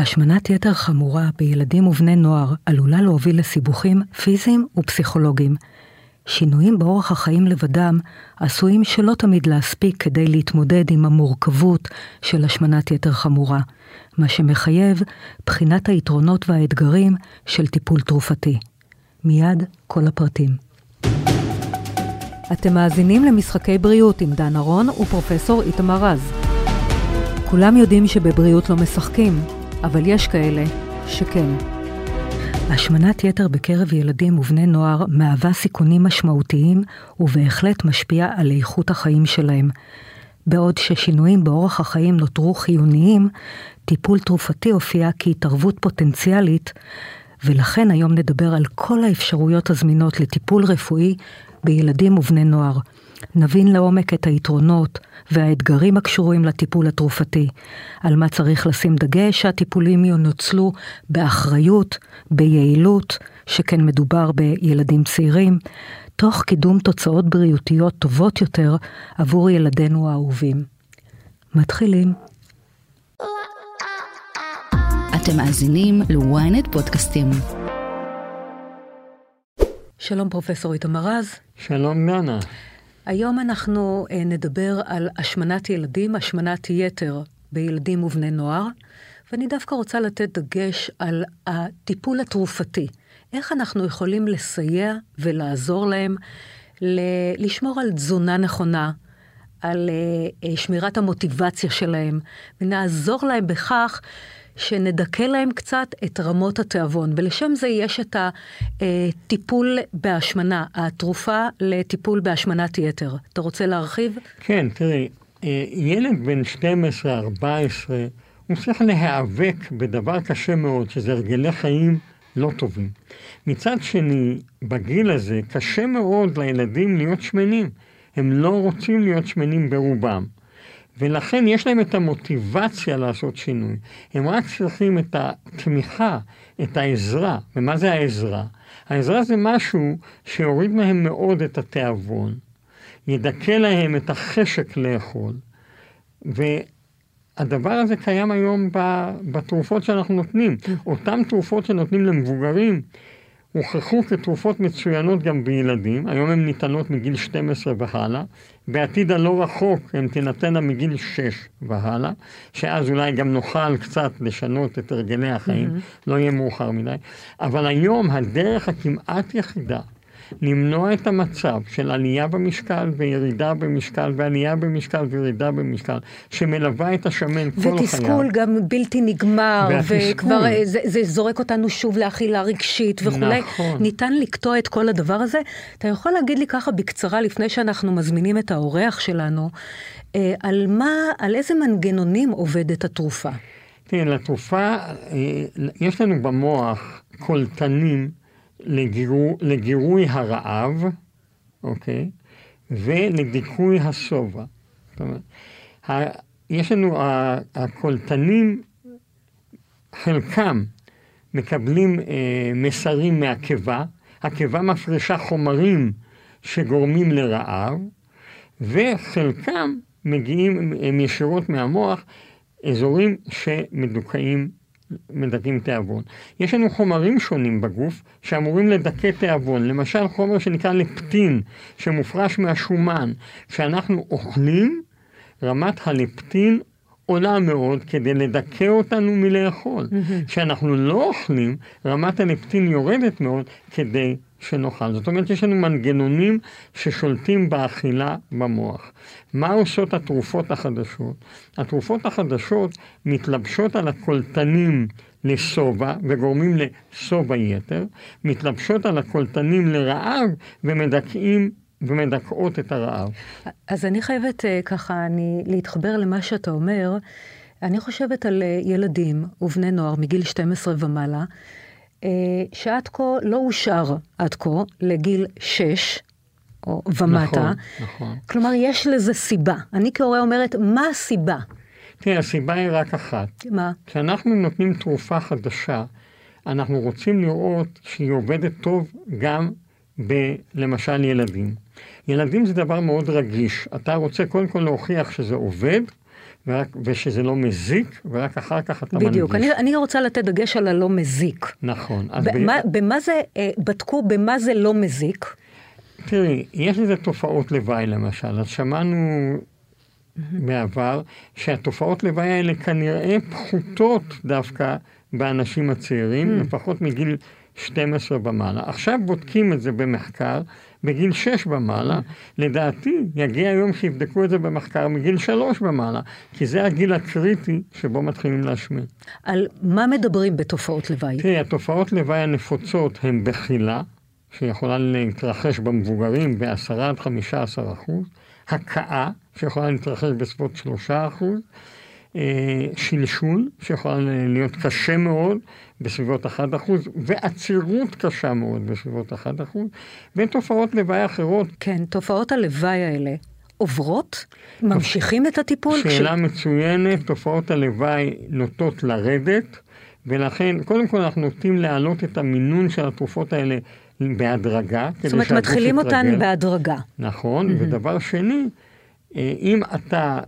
השמנת יתר חמורה בילדים ובני נוער עלולה להוביל לסיבוכים פיזיים ופסיכולוגיים. שינויים באורח החיים לבדם עשויים שלא תמיד להספיק כדי להתמודד עם המורכבות של השמנת יתר חמורה, מה שמחייב בחינת היתרונות והאתגרים של טיפול תרופתי. מיד כל הפרטים. אתם מאזינים למשחקי בריאות עם דן ארון ופרופסור איתמר רז. כולם יודעים שבבריאות לא משחקים, אבל יש כאלה שכן. השמנת יתר בקרב ילדים ובני נוער מהווה סיכונים משמעותיים ובהחלט משפיעה על איכות החיים שלהם. בעוד ששינויים באורח החיים נותרו חיוניים, טיפול תרופתי הופיע כהתערבות פוטנציאלית, ולכן היום נדבר על כל האפשרויות הזמינות לטיפול רפואי בילדים ובני נוער. נבין לעומק את היתרונות והאתגרים הקשורים לטיפול התרופתי, על מה צריך לשים דגש שהטיפולים ינוצלו באחריות, ביעילות, שכן מדובר בילדים צעירים, תוך קידום תוצאות בריאותיות טובות יותר עבור ילדינו האהובים. מתחילים. אתם מאזינים ל-ynet פודקאסטים. שלום פרופסור איתמר רז. שלום ננה. היום אנחנו אה, נדבר על השמנת ילדים, השמנת יתר בילדים ובני נוער, ואני דווקא רוצה לתת דגש על הטיפול התרופתי. איך אנחנו יכולים לסייע ולעזור להם ל- לשמור על תזונה נכונה, על uh, שמירת המוטיבציה שלהם, ונעזור להם בכך שנדכא להם קצת את רמות התיאבון, ולשם זה יש את הטיפול בהשמנה, התרופה לטיפול בהשמנת יתר. אתה רוצה להרחיב? כן, תראי, אה, ילד בן 12-14, הוא צריך להיאבק בדבר קשה מאוד, שזה הרגלי חיים לא טובים. מצד שני, בגיל הזה קשה מאוד לילדים להיות שמנים. הם לא רוצים להיות שמנים ברובם. ולכן יש להם את המוטיבציה לעשות שינוי. הם רק צריכים את התמיכה, את העזרה. ומה זה העזרה? העזרה זה משהו שיוריד מהם מאוד את התיאבון, ידכא להם את החשק לאכול. והדבר הזה קיים היום בתרופות שאנחנו נותנים. אותן תרופות שנותנים למבוגרים, הוכחו כתרופות מצוינות גם בילדים, היום הן ניתנות מגיל 12 והלאה, בעתיד הלא רחוק הן תינתנה מגיל 6 והלאה, שאז אולי גם נוכל קצת לשנות את הרגלי החיים, mm-hmm. לא יהיה מאוחר מדי, אבל היום הדרך הכמעט יחידה למנוע את המצב של עלייה במשקל וירידה במשקל ועלייה במשקל וירידה במשקל, שמלווה את השמן כל חייו. ותסכול גם בלתי נגמר, וכבר אה, זה, זה זורק אותנו שוב לאכילה רגשית וכולי. נכון. ניתן לקטוע את כל הדבר הזה. אתה יכול להגיד לי ככה בקצרה, לפני שאנחנו מזמינים את האורח שלנו, אה, על מה, על איזה מנגנונים עובדת התרופה? תראה, לתרופה, אה, יש לנו במוח קולטנים לגירו, לגירוי הרעב, אוקיי? ולדיכוי השובע. זאת אומרת, יש לנו, הקולטנים, חלקם מקבלים אה, מסרים מהקיבה, הקיבה מפרישה חומרים שגורמים לרעב, וחלקם מגיעים הם ישירות מהמוח, אזורים שמדוכאים מדכאים תיאבון. יש לנו חומרים שונים בגוף שאמורים לדכא תיאבון, למשל חומר שנקרא לפטין, שמופרש מהשומן. כשאנחנו אוכלים, רמת הלפטין עולה מאוד כדי לדכא אותנו מלאכול. כשאנחנו לא אוכלים, רמת הלפטין יורדת מאוד כדי שנאכל. זאת אומרת, יש לנו מנגנונים ששולטים באכילה במוח. מה עושות התרופות החדשות? התרופות החדשות מתלבשות על הקולטנים לשובע וגורמים לשובע יתר, מתלבשות על הקולטנים לרעב ומדכאים ומדכאות את הרעב. אז אני חייבת אה, ככה, אני, להתחבר למה שאתה אומר. אני חושבת על אה, ילדים ובני נוער מגיל 12 ומעלה, שעד כה לא אושר עד כה לגיל 6 או ומטה. נכון, נכון. כלומר, יש לזה סיבה. אני כהורה אומרת, מה הסיבה? תראה, הסיבה היא רק אחת. מה? כשאנחנו נותנים תרופה חדשה, אנחנו רוצים לראות שהיא עובדת טוב גם ב... למשל ילדים. ילדים זה דבר מאוד רגיש. אתה רוצה קודם כל להוכיח שזה עובד, ורק, ושזה לא מזיק, ורק אחר כך אתה מנגיש. בדיוק. אני, אני רוצה לתת דגש על הלא מזיק. נכון. במה, ב... במה זה, אה, בדקו במה זה לא מזיק? תראי, יש לזה תופעות לוואי למשל. אז שמענו בעבר שהתופעות לוואי האלה כנראה פחותות דווקא באנשים הצעירים, mm. לפחות מגיל 12 ומעלה. עכשיו בודקים את זה במחקר בגיל 6 ומעלה. Mm. לדעתי, יגיע היום שיבדקו את זה במחקר מגיל 3 ומעלה, כי זה הגיל הקריטי שבו מתחילים להשמיע. על מה מדברים בתופעות לוואי? תראי, התופעות לוואי הנפוצות הן בחילה, שיכולה להתרחש במבוגרים ב-10 עד 15 אחוז, הכאה, שיכולה להתרחש בסביבות 3 אחוז, שלשול, שיכולה להיות קשה מאוד, בסביבות 1%, ועצירות קשה מאוד בסביבות 1%, ותופעות לוואי אחרות. כן, תופעות הלוואי האלה עוברות? ממשיכים את הטיפול? שאלה ש... מצוינת, תופעות הלוואי נוטות לרדת, ולכן, קודם כל אנחנו נוטים להעלות את המינון של התרופות האלה בהדרגה. זאת אומרת, מתחילים אותן בהדרגה. נכון, mm-hmm. ודבר שני, אה, אם אתה,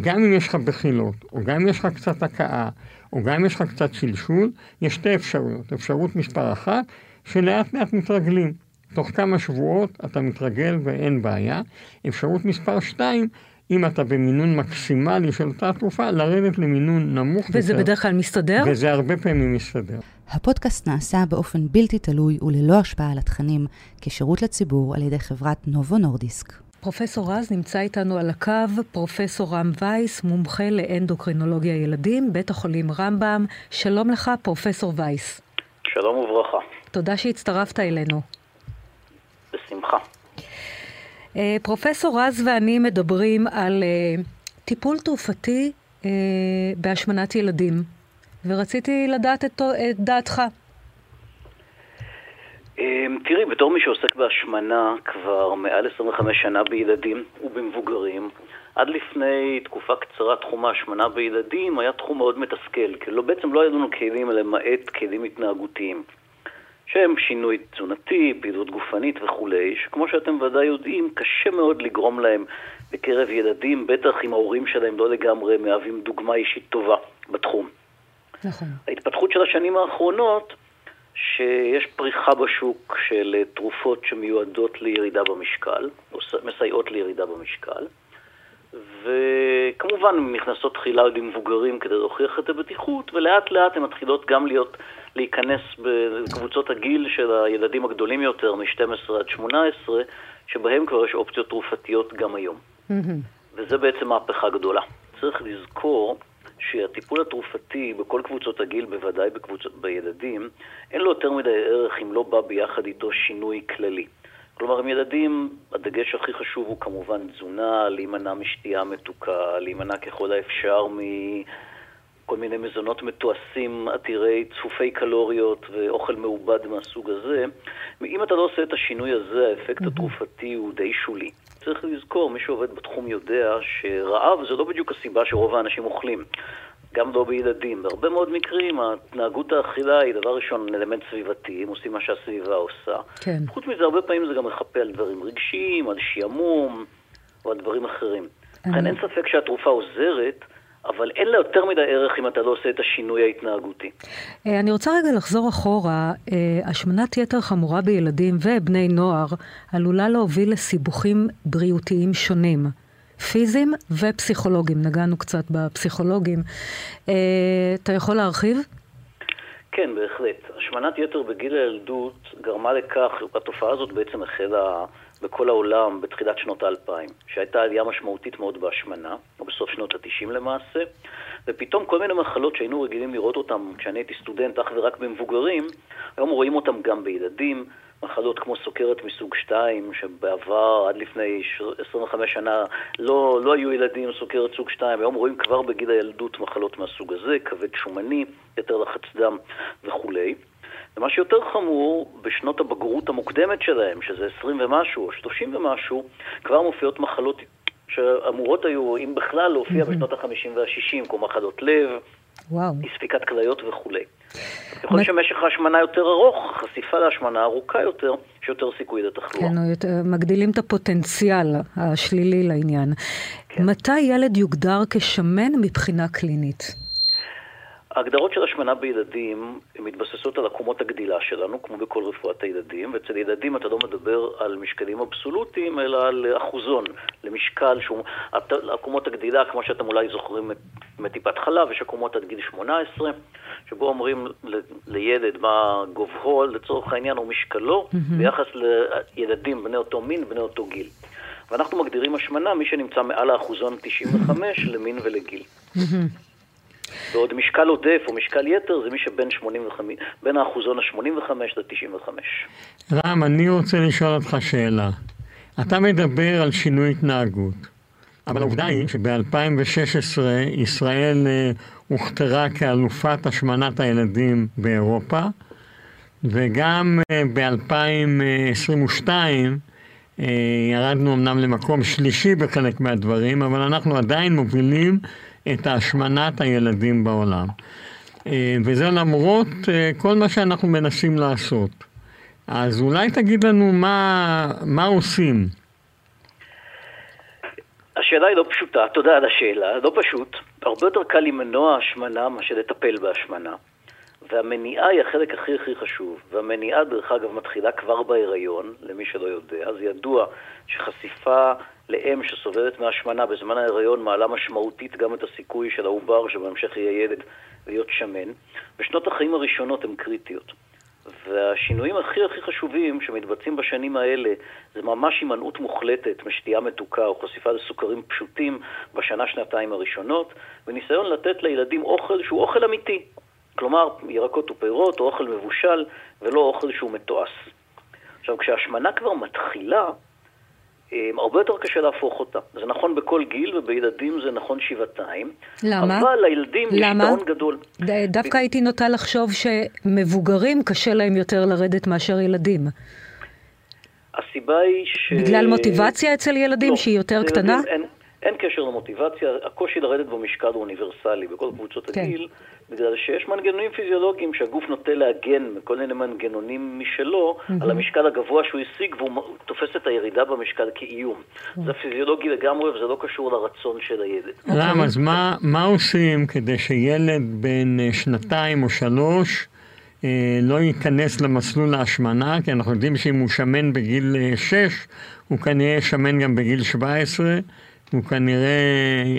גם אם יש לך בחילות, או גם אם יש לך קצת הכאה, או גם אם יש לך קצת שלשול, יש שתי אפשרויות. אפשרות מספר אחת, שלאט לאט מתרגלים. תוך כמה שבועות אתה מתרגל ואין בעיה. אפשרות מספר שתיים, אם אתה במינון מקסימלי של אותה תרופה, לרדת למינון נמוך וזה יותר. וזה בדרך כלל מסתדר? וזה הרבה פעמים מסתדר. הפודקאסט נעשה באופן בלתי תלוי וללא השפעה על התכנים, כשירות לציבור על ידי חברת נובו נורדיסק. פרופסור רז נמצא איתנו על הקו, פרופסור רם וייס, מומחה לאנדוקרינולוגיה ילדים, בית החולים רמב"ם. שלום לך, פרופסור וייס. שלום וברכה. תודה שהצטרפת אלינו. בשמחה. אה, פרופסור רז ואני מדברים על אה, טיפול תרופתי אה, בהשמנת ילדים, ורציתי לדעת את, את דעתך. אמ, תראי, בתור מי שעוסק בהשמנה כבר מעל 25 שנה בילדים ובמבוגרים, עד לפני תקופה קצרה תחום ההשמנה בילדים היה תחום מאוד מתסכל, כי לא, בעצם לא היו לנו כלים למעט כלים התנהגותיים, שהם שינוי תזונתי, פעילות גופנית וכולי, שכמו שאתם ודאי יודעים, קשה מאוד לגרום להם בקרב ילדים, בטח אם ההורים שלהם לא לגמרי מהווים דוגמה אישית טובה בתחום. נכון. ההתפתחות של השנים האחרונות שיש פריחה בשוק של אה, תרופות שמיועדות לירידה במשקל, או מסייעות לירידה במשקל, וכמובן נכנסות תחילה עוד עם מבוגרים כדי להוכיח את הבטיחות, ולאט לאט הן מתחילות גם להיות, להיכנס בקבוצות הגיל של הילדים הגדולים יותר, מ-12 עד 18, שבהם כבר יש אופציות תרופתיות גם היום. וזה בעצם מהפכה גדולה. צריך לזכור שהטיפול התרופתי בכל קבוצות הגיל, בוודאי בקבוצות, בילדים, אין לו יותר מדי ערך אם לא בא ביחד איתו שינוי כללי. כלומר, עם ילדים, הדגש הכי חשוב הוא כמובן תזונה, להימנע משתייה מתוקה, להימנע ככל האפשר מכל מיני מזונות מתועשים עתירי צפופי קלוריות ואוכל מעובד מהסוג הזה. אם אתה לא עושה את השינוי הזה, האפקט התרופתי הוא די שולי. צריך לזכור, מי שעובד בתחום יודע שרעב זה לא בדיוק הסיבה שרוב האנשים אוכלים. גם לא בילדים. בהרבה מאוד מקרים התנהגות האכילה היא דבר ראשון אלמנט סביבתי, הם עושים מה שהסביבה עושה. כן. חוץ מזה, הרבה פעמים זה גם מחפה על דברים רגשיים, על שעמום או על דברים אחרים. לכן אין ספק שהתרופה עוזרת, אבל אין לה יותר מדי ערך אם אתה לא עושה את השינוי ההתנהגותי. אה, אני רוצה רגע לחזור אחורה. אה, השמנת יתר חמורה בילדים ובני נוער עלולה להוביל לסיבוכים בריאותיים שונים. פיזיים ופסיכולוגיים, נגענו קצת בפסיכולוגים. אה, אתה יכול להרחיב? כן, בהחלט. השמנת יתר בגיל הילדות גרמה לכך, התופעה הזאת בעצם החלה בכל העולם בתחילת שנות האלפיים, שהייתה עלייה משמעותית מאוד בהשמנה, או בסוף שנות התשעים למעשה, ופתאום כל מיני מחלות שהיינו רגילים לראות אותן כשאני הייתי סטודנט אך ורק במבוגרים, היום רואים אותן גם בילדים, מחלות כמו סוכרת מסוג 2, שבעבר, עד לפני 25 שנה, לא, לא היו ילדים עם סוכרת סוג 2, היום רואים כבר בגיל הילדות מחלות מהסוג הזה, כבד שומני, יתר לחץ דם וכולי. ומה שיותר חמור, בשנות הבגרות המוקדמת שלהם, שזה 20 ומשהו או 30 ומשהו, כבר מופיעות מחלות שאמורות היו, אם בכלל, להופיע בשנות ה-50 וה-60, כמו מחלות לב, וואו. אי ספיקת כליות וכולי. יכול להיות שמשך ההשמנה יותר ארוך, חשיפה להשמנה ארוכה יותר, יש יותר סיכוי לתחלואה. כן, יותר, מגדילים את הפוטנציאל השלילי לעניין. כן. מתי ילד יוגדר כשמן מבחינה קלינית? ההגדרות של השמנה בילדים מתבססות על עקומות הגדילה שלנו, כמו בכל רפואת הילדים, ואצל ילדים אתה לא מדבר על משקלים אבסולוטיים, אלא על אחוזון, למשקל שהוא... עקומות הגדילה, כמו שאתם אולי זוכרים מטיפת חלב, יש עקומות עד גיל 18, שבו אומרים לילד מה גובהו, לצורך העניין, או משקלו, mm-hmm. ביחס לילדים בני אותו מין, בני אותו גיל. ואנחנו מגדירים השמנה, מי שנמצא מעל האחוזון 95 למין ולגיל. Mm-hmm. ועוד משקל עודף או משקל יתר זה מי שבין 85, בין האחוזון ה-85 ל-95. רם, אני רוצה לשאול אותך שאלה. אתה מדבר על שינוי התנהגות, אבל העובדה היא שב-2016 ישראל אה, הוכתרה כאלופת השמנת הילדים באירופה, וגם אה, ב-2022 אה, ירדנו אמנם למקום שלישי בחלק מהדברים, אבל אנחנו עדיין מובילים את השמנת הילדים בעולם. אה, וזה למרות אה, כל מה שאנחנו מנסים לעשות. אז אולי תגיד לנו מה, מה עושים. השאלה היא לא פשוטה, תודה על השאלה, לא פשוט. הרבה יותר קל למנוע השמנה מאשר לטפל בהשמנה. והמניעה היא החלק הכי הכי חשוב. והמניעה, דרך אגב, מתחילה כבר בהיריון, למי שלא יודע. אז ידוע שחשיפה לאם שסובלת מהשמנה בזמן ההיריון מעלה משמעותית גם את הסיכוי של העובר שבהמשך יהיה ילד להיות שמן. ושנות החיים הראשונות הן קריטיות. והשינויים הכי הכי חשובים שמתבצעים בשנים האלה זה ממש הימנעות מוחלטת משתייה מתוקה או חשיפה לסוכרים פשוטים בשנה-שנתיים הראשונות, וניסיון לתת לילדים אוכל שהוא אוכל אמיתי. כלומר, ירקות ופירות או אוכל מבושל ולא אוכל שהוא מתועש. עכשיו, כשהשמנה כבר מתחילה, הרבה יותר קשה להפוך אותה. זה נכון בכל גיל, ובילדים זה נכון שבעתיים. למה? אבל לילדים למה? יש טעון גדול. דווקא ב... הייתי נוטה לחשוב שמבוגרים קשה להם יותר לרדת מאשר ילדים. הסיבה היא ש... בגלל מוטיבציה אצל ילדים לא, שהיא יותר קטנה? אין, אין קשר למוטיבציה, הקושי לרדת במשקל הוא אוניברסלי בכל קבוצות כן. הגיל, בגלל שיש מנגנונים פיזיולוגיים שהגוף נוטה להגן מכל מיני מנגנונים משלו mm-hmm. על המשקל הגבוה שהוא השיג והוא תופס את הירידה במשקל כאיום. Mm-hmm. זה פיזיולוגי לגמרי וזה לא קשור לרצון של הילד. רם, אז מה, מה עושים כדי שילד בן אה, שנתיים או שלוש אה, לא ייכנס למסלול ההשמנה? כי אנחנו יודעים שאם הוא שמן בגיל אה, שש, הוא כנראה שמן גם בגיל 17. הוא כנראה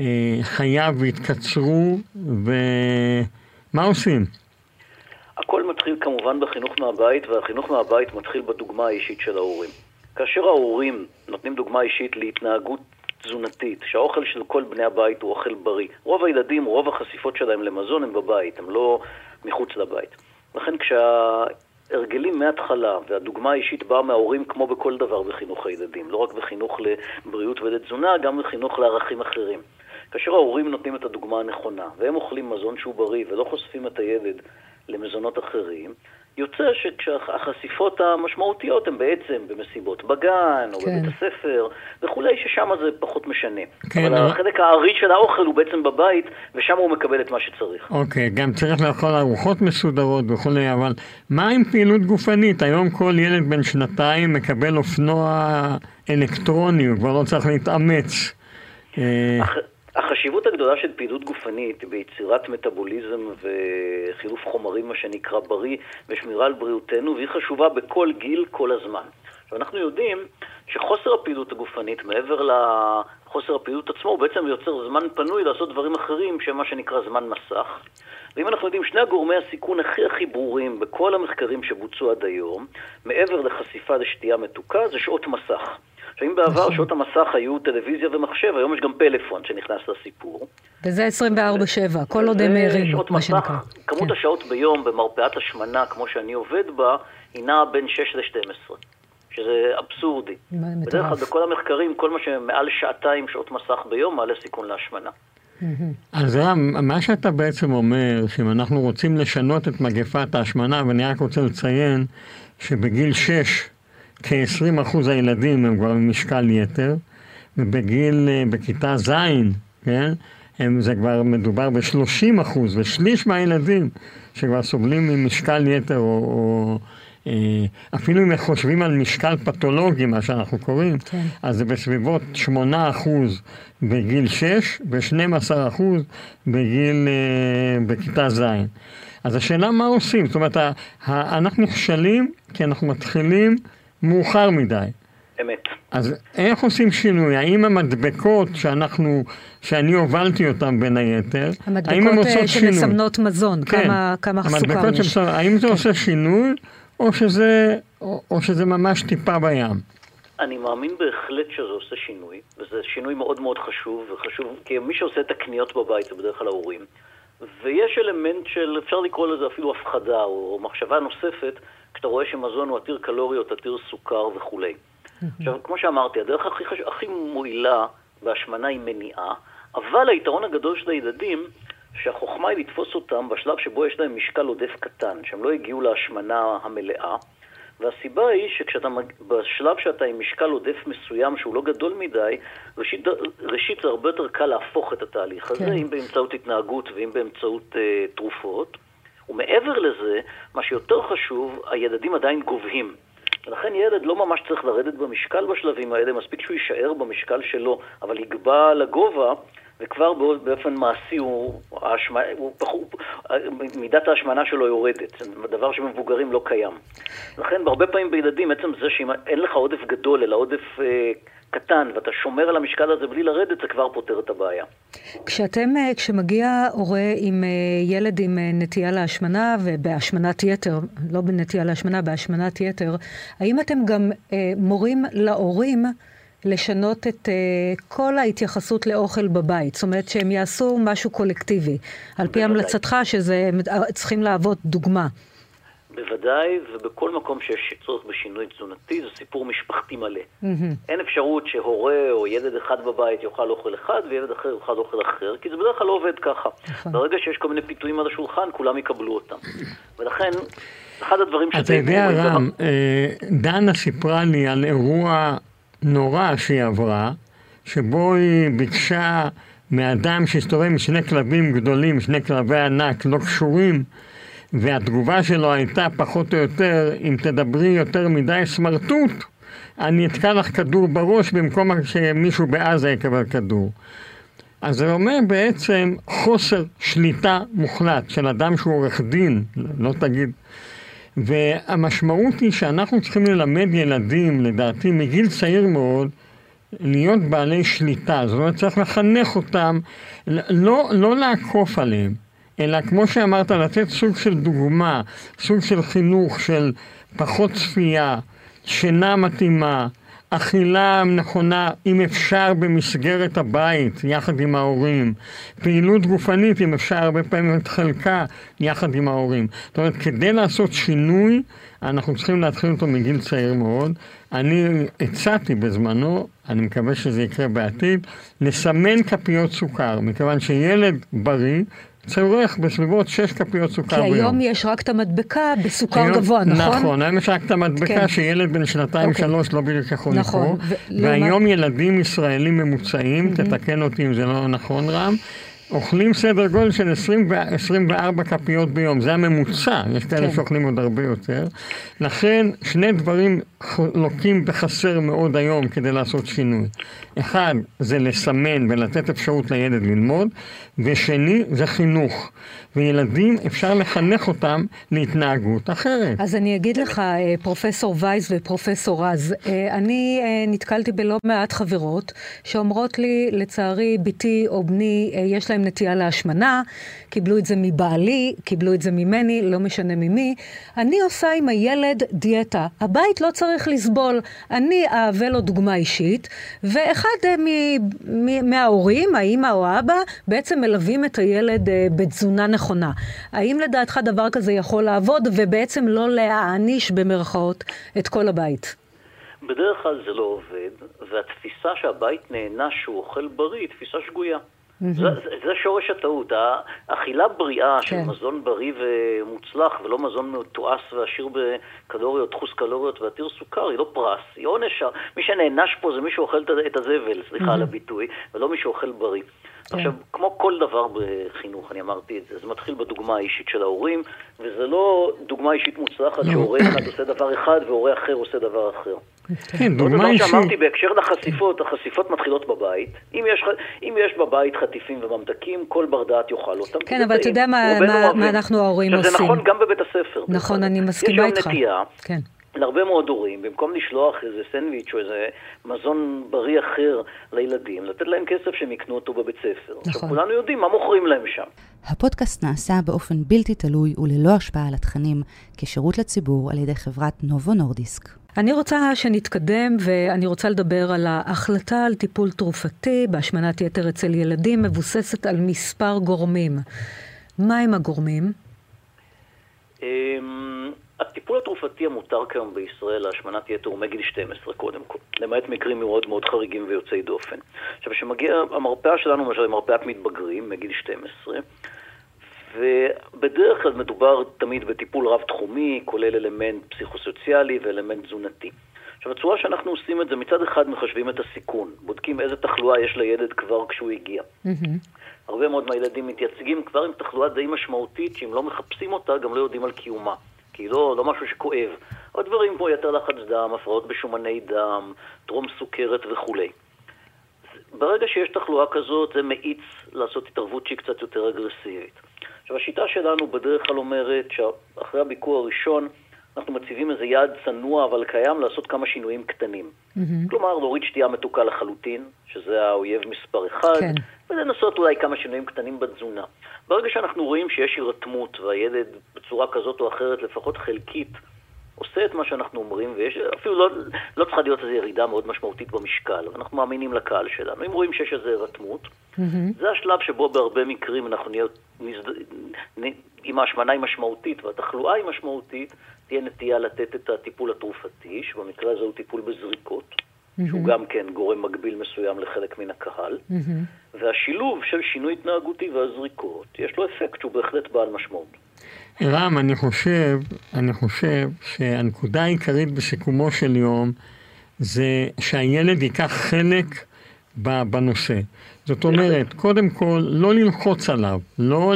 אה, חייו יתקצרו, ומה עושים? הכל מתחיל כמובן בחינוך מהבית, והחינוך מהבית מתחיל בדוגמה האישית של ההורים. כאשר ההורים נותנים דוגמה אישית להתנהגות תזונתית, שהאוכל של כל בני הבית הוא אוכל בריא. רוב הילדים, רוב החשיפות שלהם למזון הם בבית, הם לא מחוץ לבית. לכן כשה... הרגלים מההתחלה, והדוגמה האישית באה מההורים כמו בכל דבר בחינוך הילדים, לא רק בחינוך לבריאות ולתזונה, גם בחינוך לערכים אחרים. כאשר ההורים נותנים את הדוגמה הנכונה, והם אוכלים מזון שהוא בריא ולא חושפים את הילד למזונות אחרים, יוצא שהחשיפות המשמעותיות הן בעצם במסיבות בגן, או כן. בבית הספר, וכולי, ששם זה פחות משנה. כן, אבל החלק הארי של האוכל הוא בעצם בבית, ושם הוא מקבל את מה שצריך. אוקיי, גם צריך לאכול ארוחות מסודרות וכולי, אבל מה עם פעילות גופנית? היום כל ילד בן שנתיים מקבל אופנוע אלקטרוני, הוא כבר לא צריך להתאמץ. אה, אח... החשיבות הגדולה של פעילות גופנית ביצירת מטאבוליזם וחילוף חומרים, מה שנקרא בריא, ושמירה על בריאותנו, והיא חשובה בכל גיל, כל הזמן. עכשיו, אנחנו יודעים שחוסר הפעילות הגופנית, מעבר לחוסר הפעילות עצמו, הוא בעצם יוצר זמן פנוי לעשות דברים אחרים, שהם מה שנקרא זמן מסך. ואם אנחנו יודעים, שני הגורמי הסיכון הכי הכי ברורים בכל המחקרים שבוצעו עד היום, מעבר לחשיפה לשתייה מתוקה, זה שעות מסך. עכשיו, אם בעבר נכון. שעות המסך היו טלוויזיה ומחשב, היום יש גם פלאפון שנכנס לסיפור. וזה 24-7, כל עוד הם ערים, מה שנקרא. כמות כן. השעות ביום במרפאת השמנה, כמו שאני עובד בה, היא נעה בין 6 ל-12. שזה אבסורדי. בדרך כלל בכל המחקרים, כל מה שמעל שעתיים שעות מסך ביום מעלה סיכון להשמנה. אז רם, מה שאתה בעצם אומר, שאם אנחנו רוצים לשנות את מגפת ההשמנה, ואני רק רוצה לציין שבגיל 6 כ-20% הילדים הם כבר במשקל יתר, ובגיל, אה, בכיתה ז', כן, הם, זה כבר מדובר ב-30 אחוז, ושליש מהילדים שכבר סובלים ממשקל יתר או, או אה, אפילו אם חושבים על משקל פתולוגי, מה שאנחנו קוראים, כן. אז זה בסביבות 8 אחוז בגיל 6 ו-12 אחוז בגיל, אה, בכיתה ז'. אז השאלה מה עושים, זאת אומרת, אנחנו נכשלים כי אנחנו מתחילים מאוחר מדי. אמת. אז איך עושים שינוי? האם המדבקות שאנחנו, שאני הובלתי אותן בין היתר, האם הן עושות אה, שינוי? המדבקות שמסמנות מזון, כן. כמה, כמה סוכר יש. שמסמנות, האם זה כן. עושה שינוי, או שזה, או, או שזה ממש טיפה בים? אני מאמין בהחלט שזה עושה שינוי, וזה שינוי מאוד מאוד חשוב, וחשוב, כי מי שעושה את הקניות בבית זה בדרך כלל ההורים. ויש אלמנט של, אפשר לקרוא לזה אפילו הפחדה, או מחשבה נוספת, כשאתה רואה שמזון הוא עתיר קלוריות, עתיר סוכר וכולי. עכשיו, כמו שאמרתי, הדרך הכי, חש... הכי מועילה בהשמנה היא מניעה, אבל היתרון הגדול של הילדים, שהחוכמה היא לתפוס אותם בשלב שבו יש להם משקל עודף קטן, שהם לא הגיעו להשמנה המלאה. והסיבה היא שכשאתה, בשלב שאתה עם משקל עודף מסוים שהוא לא גדול מדי, ראשית, ראשית זה הרבה יותר קל להפוך את התהליך הזה, כן. אם באמצעות התנהגות ואם באמצעות אה, תרופות. ומעבר לזה, מה שיותר חשוב, הילדים עדיין גובהים. ולכן ילד לא ממש צריך לרדת במשקל בשלבים האלה, מספיק שהוא יישאר במשקל שלו, אבל יגבה לגובה, וכבר באופן מעשי הוא, ההשמע, הוא, הוא, מידת ההשמנה שלו יורדת, דבר שמבוגרים לא קיים. לכן הרבה פעמים בילדים, עצם זה שאם אין לך עודף גדול, אלא עודף אה, קטן, ואתה שומר על המשקל הזה בלי לרדת, זה כבר פותר את הבעיה. כשאתם, אה, כשמגיע הורה עם אה, ילד עם אה, נטייה להשמנה ובהשמנת יתר, לא בנטייה להשמנה, בהשמנת יתר, האם אתם גם מורים להורים לשנות את כל ההתייחסות לאוכל בבית? זאת אומרת שהם יעשו משהו קולקטיבי, על פי המלצתך שזה צריכים להוות דוגמה. בוודאי, ובכל מקום שיש צורך בשינוי תזונתי, זה סיפור משפחתי מלא. Mm-hmm. אין אפשרות שהורה או ילד אחד בבית יאכל אוכל אחד וילד אחר יאכל אוכל אחר, כי זה בדרך כלל לא עובד ככה. נכון. ברגע שיש כל מיני פיתויים על השולחן, כולם יקבלו אותם. ולכן, אחד הדברים שזה... אתה יודע, רם, אה, דנה סיפרה לי על אירוע נורא שהיא עברה, שבו היא ביקשה מאדם שהסתובב עם שני כלבים גדולים, שני כלבי ענק, לא קשורים, והתגובה שלו הייתה פחות או יותר, אם תדברי יותר מדי סמרטוט, אני אתקע לך כדור בראש במקום שמישהו בעזה יקבל כדור. אז זה אומר בעצם חוסר שליטה מוחלט של אדם שהוא עורך דין, לא תגיד. והמשמעות היא שאנחנו צריכים ללמד ילדים, לדעתי, מגיל צעיר מאוד, להיות בעלי שליטה. זאת אומרת, צריך לחנך אותם, לא, לא לעקוף עליהם. אלא כמו שאמרת, לתת סוג של דוגמה, סוג של חינוך של פחות צפייה, שינה מתאימה, אכילה נכונה, אם אפשר, במסגרת הבית, יחד עם ההורים. פעילות גופנית, אם אפשר, הרבה פעמים את חלקה, יחד עם ההורים. זאת אומרת, כדי לעשות שינוי, אנחנו צריכים להתחיל אותו מגיל צעיר מאוד. אני הצעתי בזמנו, אני מקווה שזה יקרה בעתיד, לסמן כפיות סוכר, מכיוון שילד בריא צורך בסביבות 6 כפיות סוכר ביום. כי היום יש רק את המדבקה בסוכר היום, גבוה, נכון? נכון, היום יש רק את המדבקה כן. שילד בן שנתיים-שלוש אוקיי. לא בדיוק יכול נכון, לקרוא. והיום מה... ילדים ישראלים ממוצעים, mm-hmm. תתקן אותי אם זה לא נכון רם, אוכלים סדר גודל של 20 24 כפיות ביום, זה הממוצע, יש כאלה כן. שאוכלים עוד הרבה יותר. לכן, שני דברים לוקים בחסר מאוד היום כדי לעשות שינוי. אחד, זה לסמן ולתת אפשרות לילד ללמוד, ושני, זה חינוך. וילדים, אפשר לחנך אותם להתנהגות אחרת. אז אני אגיד לך, אה, פרופסור וייס ופרופסור רז, אה, אני אה, נתקלתי בלא מעט חברות שאומרות לי, לצערי, בתי או בני, יש להם נטייה להשמנה, קיבלו את זה מבעלי, קיבלו את זה ממני, לא משנה ממי. אני עושה עם הילד דיאטה. הבית לא צריך לסבול. אני אהווה לו דוגמה אישית, ואחד מההורים, האימא או האבא, בעצם מלווים את הילד בתזונה נכונה. נכונה. האם לדעתך דבר כזה יכול לעבוד ובעצם לא להעניש במרכאות את כל הבית? בדרך כלל זה לא עובד, והתפיסה שהבית נהנה שהוא אוכל בריא היא תפיסה שגויה. זה, זה שורש הטעות. האכילה בריאה כן. של מזון בריא ומוצלח, ולא מזון מתועש ועשיר בקלוריות, דחוס קלוריות ועתיר סוכר, היא לא פרס, היא עונש. מי שנענש פה זה מי שאוכל את הזבל, סליחה. על הביטוי, ולא מי שאוכל בריא. כן. עכשיו, כמו כל דבר בחינוך, אני אמרתי את זה, זה מתחיל בדוגמה האישית של ההורים, וזה לא דוגמה אישית מוצלחת לא. שהורה אחד עושה דבר אחד והורה אחר עושה דבר אחר. כן, דוגמה אישית. כמו שאמרתי בהקשר לחשיפות, החשיפות מתחילות בבית. אם יש, אם יש בבית חטיפים וממתקים, כל בר דעת יאכל אותם. כן, אבל אתה יודע מה, מה, מה אנחנו ההורים עושים. זה נכון גם בבית הספר. נכון, אני מסכימה איתך. יש היום נטייה. כן. להרבה מאוד הורים, במקום לשלוח איזה סנדוויץ' או איזה מזון בריא אחר לילדים, לתת להם כסף שהם יקנו אותו בבית ספר. נכון. עכשיו, כולנו יודעים מה מוכרים להם שם. הפודקאסט נעשה באופן בלתי תלוי וללא השפעה על התכנים, כשירות לציבור על ידי חברת נובו נורדיסק. אני רוצה שנתקדם, ואני רוצה לדבר על ההחלטה על טיפול תרופתי בהשמנת יתר אצל ילדים מבוססת על מספר גורמים. מה הם הגורמים? אמ, הטיפול התרופתי המותר כיום בישראל להשמנת יתר הוא מגיל 12 קודם כל, למעט מקרים מאוד מאוד חריגים ויוצאי דופן. עכשיו, כשמגיע, המרפאה שלנו למשל היא מרפאת מתבגרים מגיל 12, ובדרך כלל מדובר תמיד בטיפול רב-תחומי, כולל אלמנט פסיכוסוציאלי ואלמנט תזונתי. עכשיו, הצורה שאנחנו עושים את זה, מצד אחד מחשבים את הסיכון, בודקים איזה תחלואה יש לילד כבר כשהוא הגיע. Mm-hmm. הרבה מאוד מהילדים מתייצגים כבר עם תחלואה די משמעותית, שאם לא מחפשים אותה, גם לא יודעים על קיומה. כי לא, לא משהו שכואב. עוד דברים כמו יתר לחץ דם, הפרעות בשומני דם, טרום סוכרת וכולי. ברגע שיש תחלואה כזאת, זה מאיץ לעשות התערבות שהיא קצת יותר אגרסיבית. עכשיו, השיטה שלנו בדרך כלל אומרת שאחרי הביקור הראשון, אנחנו מציבים איזה יעד צנוע אבל קיים לעשות כמה שינויים קטנים. Mm-hmm. כלומר, להוריד שתייה מתוקה לחלוטין, שזה האויב מספר אחד, כן. ולנסות אולי כמה שינויים קטנים בתזונה. ברגע שאנחנו רואים שיש הירתמות והילד בצורה כזאת או אחרת, לפחות חלקית, עושה את מה שאנחנו אומרים, ויש, אפילו לא, לא צריכה להיות איזו ירידה מאוד משמעותית במשקל, אנחנו מאמינים לקהל שלנו. אם רואים שיש איזו הירתמות, mm-hmm. זה השלב שבו בהרבה מקרים אנחנו נהיה, נזד... אם ההשמנה היא משמעותית והתחלואה היא משמעותית, תהיה נטייה לתת את הטיפול התרופתי, שבמקרה הזה הוא טיפול בזריקות, mm-hmm. שהוא גם כן גורם מגביל מסוים לחלק מן הקהל, mm-hmm. והשילוב של שינוי התנהגותי והזריקות, יש לו אפקט שהוא בהחלט בעל משמעות. רם, אני חושב, אני חושב שהנקודה העיקרית בסיכומו של יום זה שהילד ייקח חלק בנושא. זאת אומרת, קודם כל, לא ללחוץ עליו, לא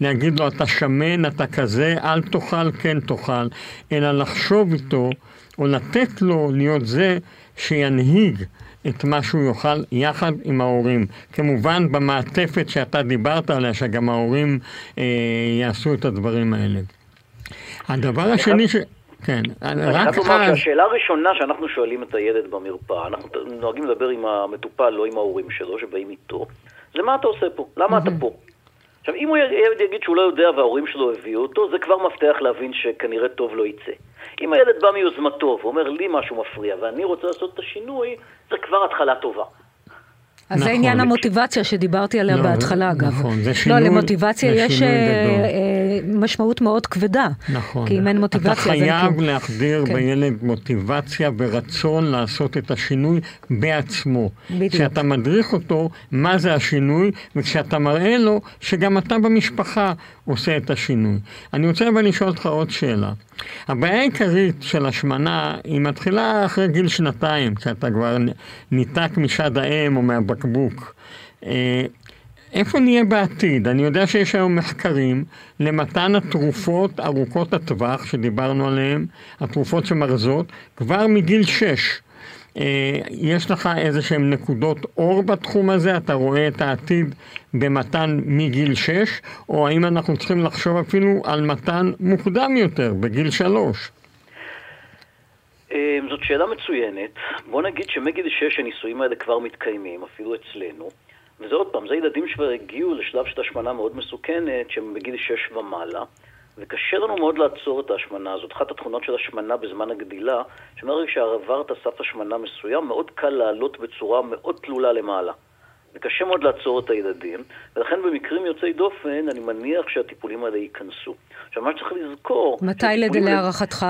להגיד לו, אתה שמן, אתה כזה, אל תאכל, כן תאכל, אלא לחשוב איתו, או לתת לו להיות זה שינהיג את מה שהוא יאכל יחד עם ההורים. כמובן במעטפת שאתה דיברת עליה, שגם ההורים אה, יעשו את הדברים האלה. הדבר השני ש... כן, רק אז... שהשאלה הראשונה שאנחנו שואלים את הילד במרפאה, אנחנו נוהגים לדבר עם המטופל, לא עם ההורים שלו, שבאים איתו, זה מה אתה עושה פה? למה אתה פה? עכשיו, אם הוא ילד יגיד שהוא לא יודע וההורים שלו הביאו אותו, זה כבר מפתח להבין שכנראה טוב לא יצא. אם הילד בא מיוזמתו ואומר לי משהו מפריע ואני רוצה לעשות את השינוי, זה כבר התחלה טובה. אז נכון, זה עניין המוטיבציה שדיברתי עליה לא, בהתחלה, אגב. נכון, זה שינוי, לא, למוטיבציה יש אה, אה, משמעות מאוד כבדה. נכון. כי אם אין מוטיבציה... אתה חייב להחדיר כן. בילד מוטיבציה ורצון לעשות את השינוי בעצמו. בדיוק. כשאתה מדריך אותו מה זה השינוי, וכשאתה מראה לו שגם אתה במשפחה עושה את השינוי. אני רוצה אבל לשאול אותך עוד שאלה. הבעיה העיקרית של השמנה היא מתחילה אחרי גיל שנתיים, כשאתה כבר ניתק משד האם או מהבקבוק. אה, איפה נהיה בעתיד? אני יודע שיש היום מחקרים למתן התרופות ארוכות הטווח שדיברנו עליהן, התרופות שמרזות, כבר מגיל שש. אה, יש לך איזה שהן נקודות אור בתחום הזה? אתה רואה את העתיד במתן מגיל 6, או האם אנחנו צריכים לחשוב אפילו על מתן מוקדם יותר, בגיל 3? אה, זאת שאלה מצוינת. בוא נגיד שמגיל 6 הניסויים האלה כבר מתקיימים, אפילו אצלנו. וזה עוד פעם, זה ילדים שכבר הגיעו לשלב של השמנה מאוד מסוכנת, שהם בגיל 6 ומעלה. וקשה לנו מאוד לעצור את ההשמנה הזאת. אחת התכונות של השמנה בזמן הגדילה, שמרגע שעברת סף השמנה מסוים, מאוד קל לעלות בצורה מאוד תלולה למעלה. וקשה מאוד לעצור את הילדים, ולכן במקרים יוצאי דופן, אני מניח שהטיפולים האלה ייכנסו. עכשיו, מה שצריך לזכור... מתי להערכתך?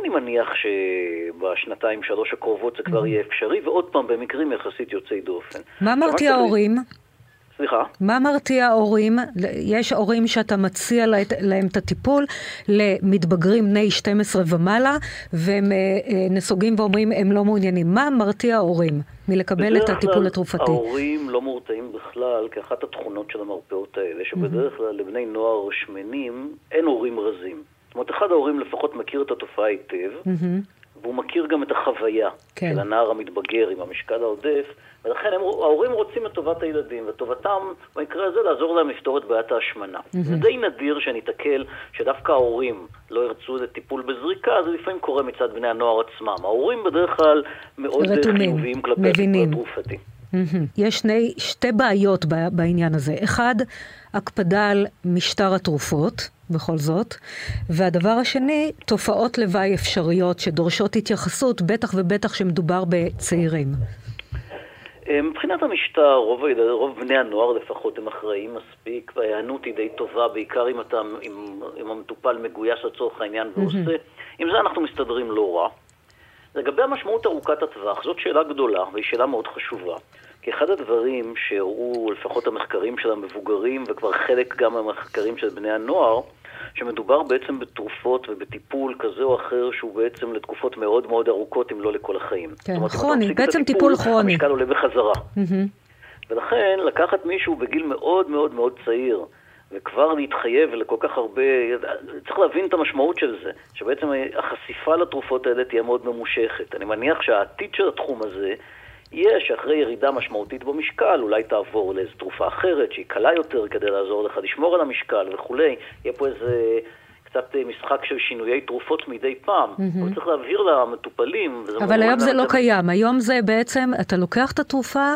אני מניח שבשנתיים, שלוש הקרובות זה כבר mm-hmm. יהיה אפשרי, ועוד פעם, במקרים יחסית יוצאי דופן. מה מרתיע ההורים? סליחה? מה מרתיע הורים? יש הורים שאתה מציע להם את הטיפול למתבגרים בני 12 ומעלה, והם אה, אה, נסוגים ואומרים הם לא מעוניינים. מה מרתיע הורים מלקבל את הטיפול התרופתי? בדרך כלל ההורים לא מורתעים בכלל, כי אחת התכונות של המרפאות האלה, שבדרך כלל לבני נוער שמנים אין הורים רזים. אומרת, אחד ההורים לפחות מכיר את התופעה היטב, והוא מכיר גם את החוויה כן. של הנער המתבגר עם המשקל העודף, ולכן הם, ההורים רוצים את טובת הילדים, וטובתם במקרה הזה לעזור להם לפתור את בעיית ההשמנה. Mm-hmm. זה די נדיר שניתקל שדווקא ההורים לא ירצו לטיפול בזריקה, זה לפעמים קורה מצד בני הנוער עצמם. ההורים בדרך כלל מאוד חיוביים כלפי הטיפול התרופתי. Mm-hmm. יש שני, שתי בעיות בעניין הזה. אחד, הקפדה על משטר התרופות, בכל זאת. והדבר השני, תופעות לוואי אפשריות שדורשות התייחסות, בטח ובטח שמדובר בצעירים. אה, מבחינת המשטר, רוב, רוב בני הנוער לפחות הם אחראים מספיק, וההיענות היא די טובה, בעיקר אם, אתה, אם, אם המטופל מגויס לצורך העניין ועושה. Mm-hmm. עם זה אנחנו מסתדרים לא רע. לגבי המשמעות ארוכת הטווח, זאת שאלה גדולה, והיא שאלה מאוד חשובה. כי אחד הדברים שהראו לפחות המחקרים של המבוגרים, וכבר חלק גם מהמחקרים של בני הנוער, שמדובר בעצם בתרופות ובטיפול כזה או אחר שהוא בעצם לתקופות מאוד מאוד ארוכות, אם לא לכל החיים. כן, כרוני, בעצם הטיפול, טיפול כרוני. המשקל עולה בחזרה. Mm-hmm. ולכן לקחת מישהו בגיל מאוד מאוד מאוד צעיר, וכבר להתחייב לכל כך הרבה, צריך להבין את המשמעות של זה, שבעצם החשיפה לתרופות האלה תהיה מאוד ממושכת. אני מניח שהעתיד של התחום הזה יהיה שאחרי ירידה משמעותית במשקל, אולי תעבור לאיזו תרופה אחרת שהיא קלה יותר כדי לעזור לך לשמור על המשקל וכולי. יהיה פה איזה קצת משחק של שינויי תרופות מדי פעם. Mm-hmm. אבל צריך להבהיר למטופלים. אבל היום זה לא. קיים. היום זה בעצם, אתה לוקח את התרופה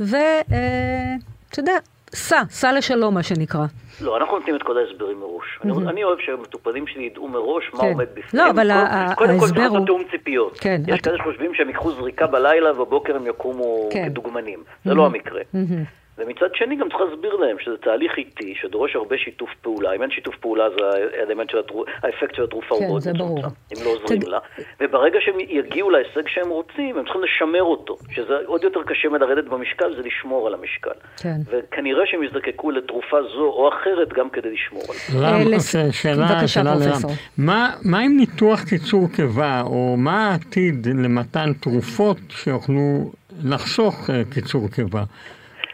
ואתה אה, יודע, סע, סע לשלום מה שנקרא. לא, אנחנו נותנים את כל ההסברים מראש. Mm-hmm. אני אוהב שהמטופלים שלי ידעו מראש מה כן. עומד בפנים. לא, אבל ההסבר הוא... קודם כל צריך לעשות תיאום ציפיות. כן, יש כאלה שחושבים שהם ייקחו זריקה בלילה ובבוקר הם יקומו כן. כדוגמנים. זה mm-hmm. לא המקרה. Mm-hmm. ומצד שני גם צריך להסביר להם שזה תהליך איטי, שדורש הרבה שיתוף פעולה. אם אין שיתוף פעולה, זה האלמנט של התרופ... האפקט של התרופה כן, הוא מאוד מצומצם, אם לא עוזרים. לה. וברגע שהם יגיעו להישג שהם רוצים, הם צריכים לשמר אותו. שזה עוד יותר קשה מלרדת במשקל, זה לשמור על המשקל. כן. וכנראה שהם יזדקקו לתרופה זו או אחרת גם כדי לשמור על זה. רם, אה. שאלה, שאלה לרם. מה, מה עם ניתוח קיצור קיבה, או מה העתיד למתן תרופות שיוכלו לחסוך אה, קיצור קיבה?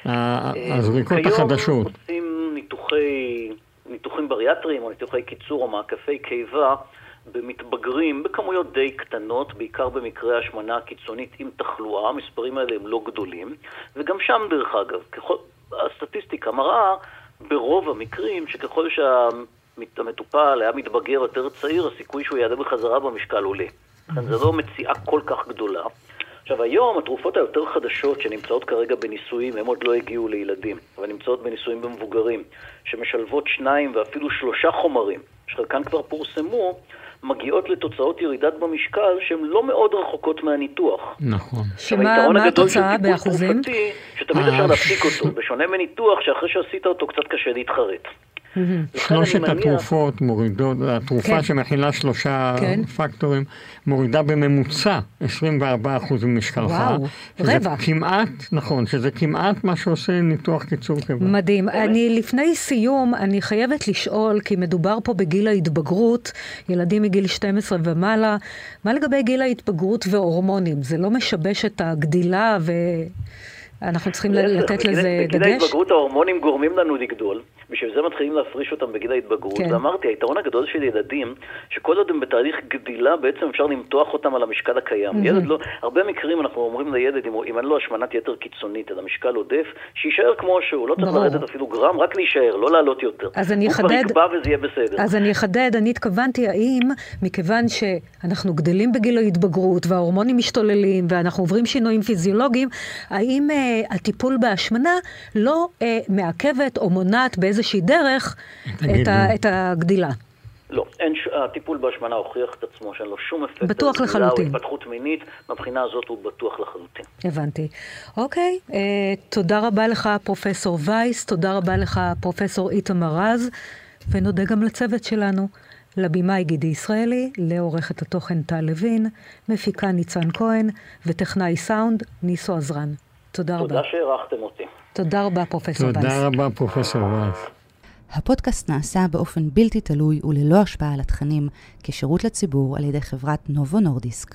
הזריקות החדשות. כיום עושים ניתוחי, ניתוחים בריאטריים או ניתוחי קיצור או מעקפי קיבה במתבגרים בכמויות די קטנות, בעיקר במקרה השמנה הקיצונית עם תחלואה, המספרים האלה הם לא גדולים, וגם שם דרך אגב, ככל, הסטטיסטיקה מראה ברוב המקרים שככל שהמטופל היה מתבגר יותר צעיר, הסיכוי שהוא יעלה בחזרה במשקל עולה. לכן זו לא מציאה כל כך גדולה. עכשיו היום התרופות היותר חדשות שנמצאות כרגע בניסויים, הן עוד לא הגיעו לילדים, אבל נמצאות בניסויים במבוגרים, שמשלבות שניים ואפילו שלושה חומרים, שחלקן כבר פורסמו, מגיעות לתוצאות ירידת במשקל שהן לא מאוד רחוקות מהניתוח. נכון. שמה התוצאה באחוזים? שתמיד אפשר להפסיק אותו, בשונה מניתוח שאחרי שעשית אותו קצת קשה להתחרט. שלושת התרופות מורידות, התרופה כן. שמכילה שלושה כן. פקטורים, מורידה בממוצע 24% ממשקלך. וואו, רבע. כמעט, נכון, שזה כמעט מה שעושה ניתוח קיצור קיבה. מדהים. אני לפני סיום, אני חייבת לשאול, כי מדובר פה בגיל ההתבגרות, ילדים מגיל 12 ומעלה, מה לגבי גיל ההתבגרות והורמונים? זה לא משבש את הגדילה ו... אנחנו צריכים לתת לזה דגש? בגיל ההתבגרות ההורמונים גורמים לנו לגדול. בשביל זה מתחילים להפריש אותם בגיל ההתבגרות. כן. ואמרתי, היתרון הגדול של ילדים, שכל עוד הם בתהליך גדילה, בעצם אפשר למתוח אותם על המשקל הקיים. Mm-hmm. ילד לא, הרבה מקרים אנחנו אומרים לילד, אם, אם אין לו השמנת יתר קיצונית, אלא משקל עודף, שיישאר כמו שהוא, לא צריך לרדת אפילו גרם, רק להישאר, לא לעלות יותר. אז אני אחדד... הוא כבר יקבע וזה יהיה בסדר. אז אני אחדד, אני התכוונתי, האם מכיוון שאנחנו גדלים בגיל ההתבגרות, וההורמונים משתוללים, ואנחנו עוברים שינויים פיזיולוגיים, האם אה, הטיפול בהשמנה לא אה, מעכבת או מונעת באיזה באיזושהי דרך את, ה, את הגדילה. לא, אין, הטיפול בהשמנה הוכיח את עצמו שאין לו שום אפקט. בטוח לחלוטין. או התפתחות מינית, מהבחינה הזאת הוא בטוח לחלוטין. הבנתי. אוקיי, אה, תודה רבה לך פרופסור וייס, תודה רבה לך פרופסור איתמר רז, ונודה גם לצוות שלנו. לבמאי גידי ישראלי, לעורכת התוכן טל לוין, מפיקה ניצן כהן, וטכנאי סאונד ניסו עזרן. תודה, רבה. תודה שהערכתם אותי. תודה רבה, פרופסור וייס. תודה רבה, פרופסור וייס. הפודקאסט נעשה באופן בלתי תלוי וללא השפעה על התכנים כשירות לציבור על ידי חברת נובו נורדיסק.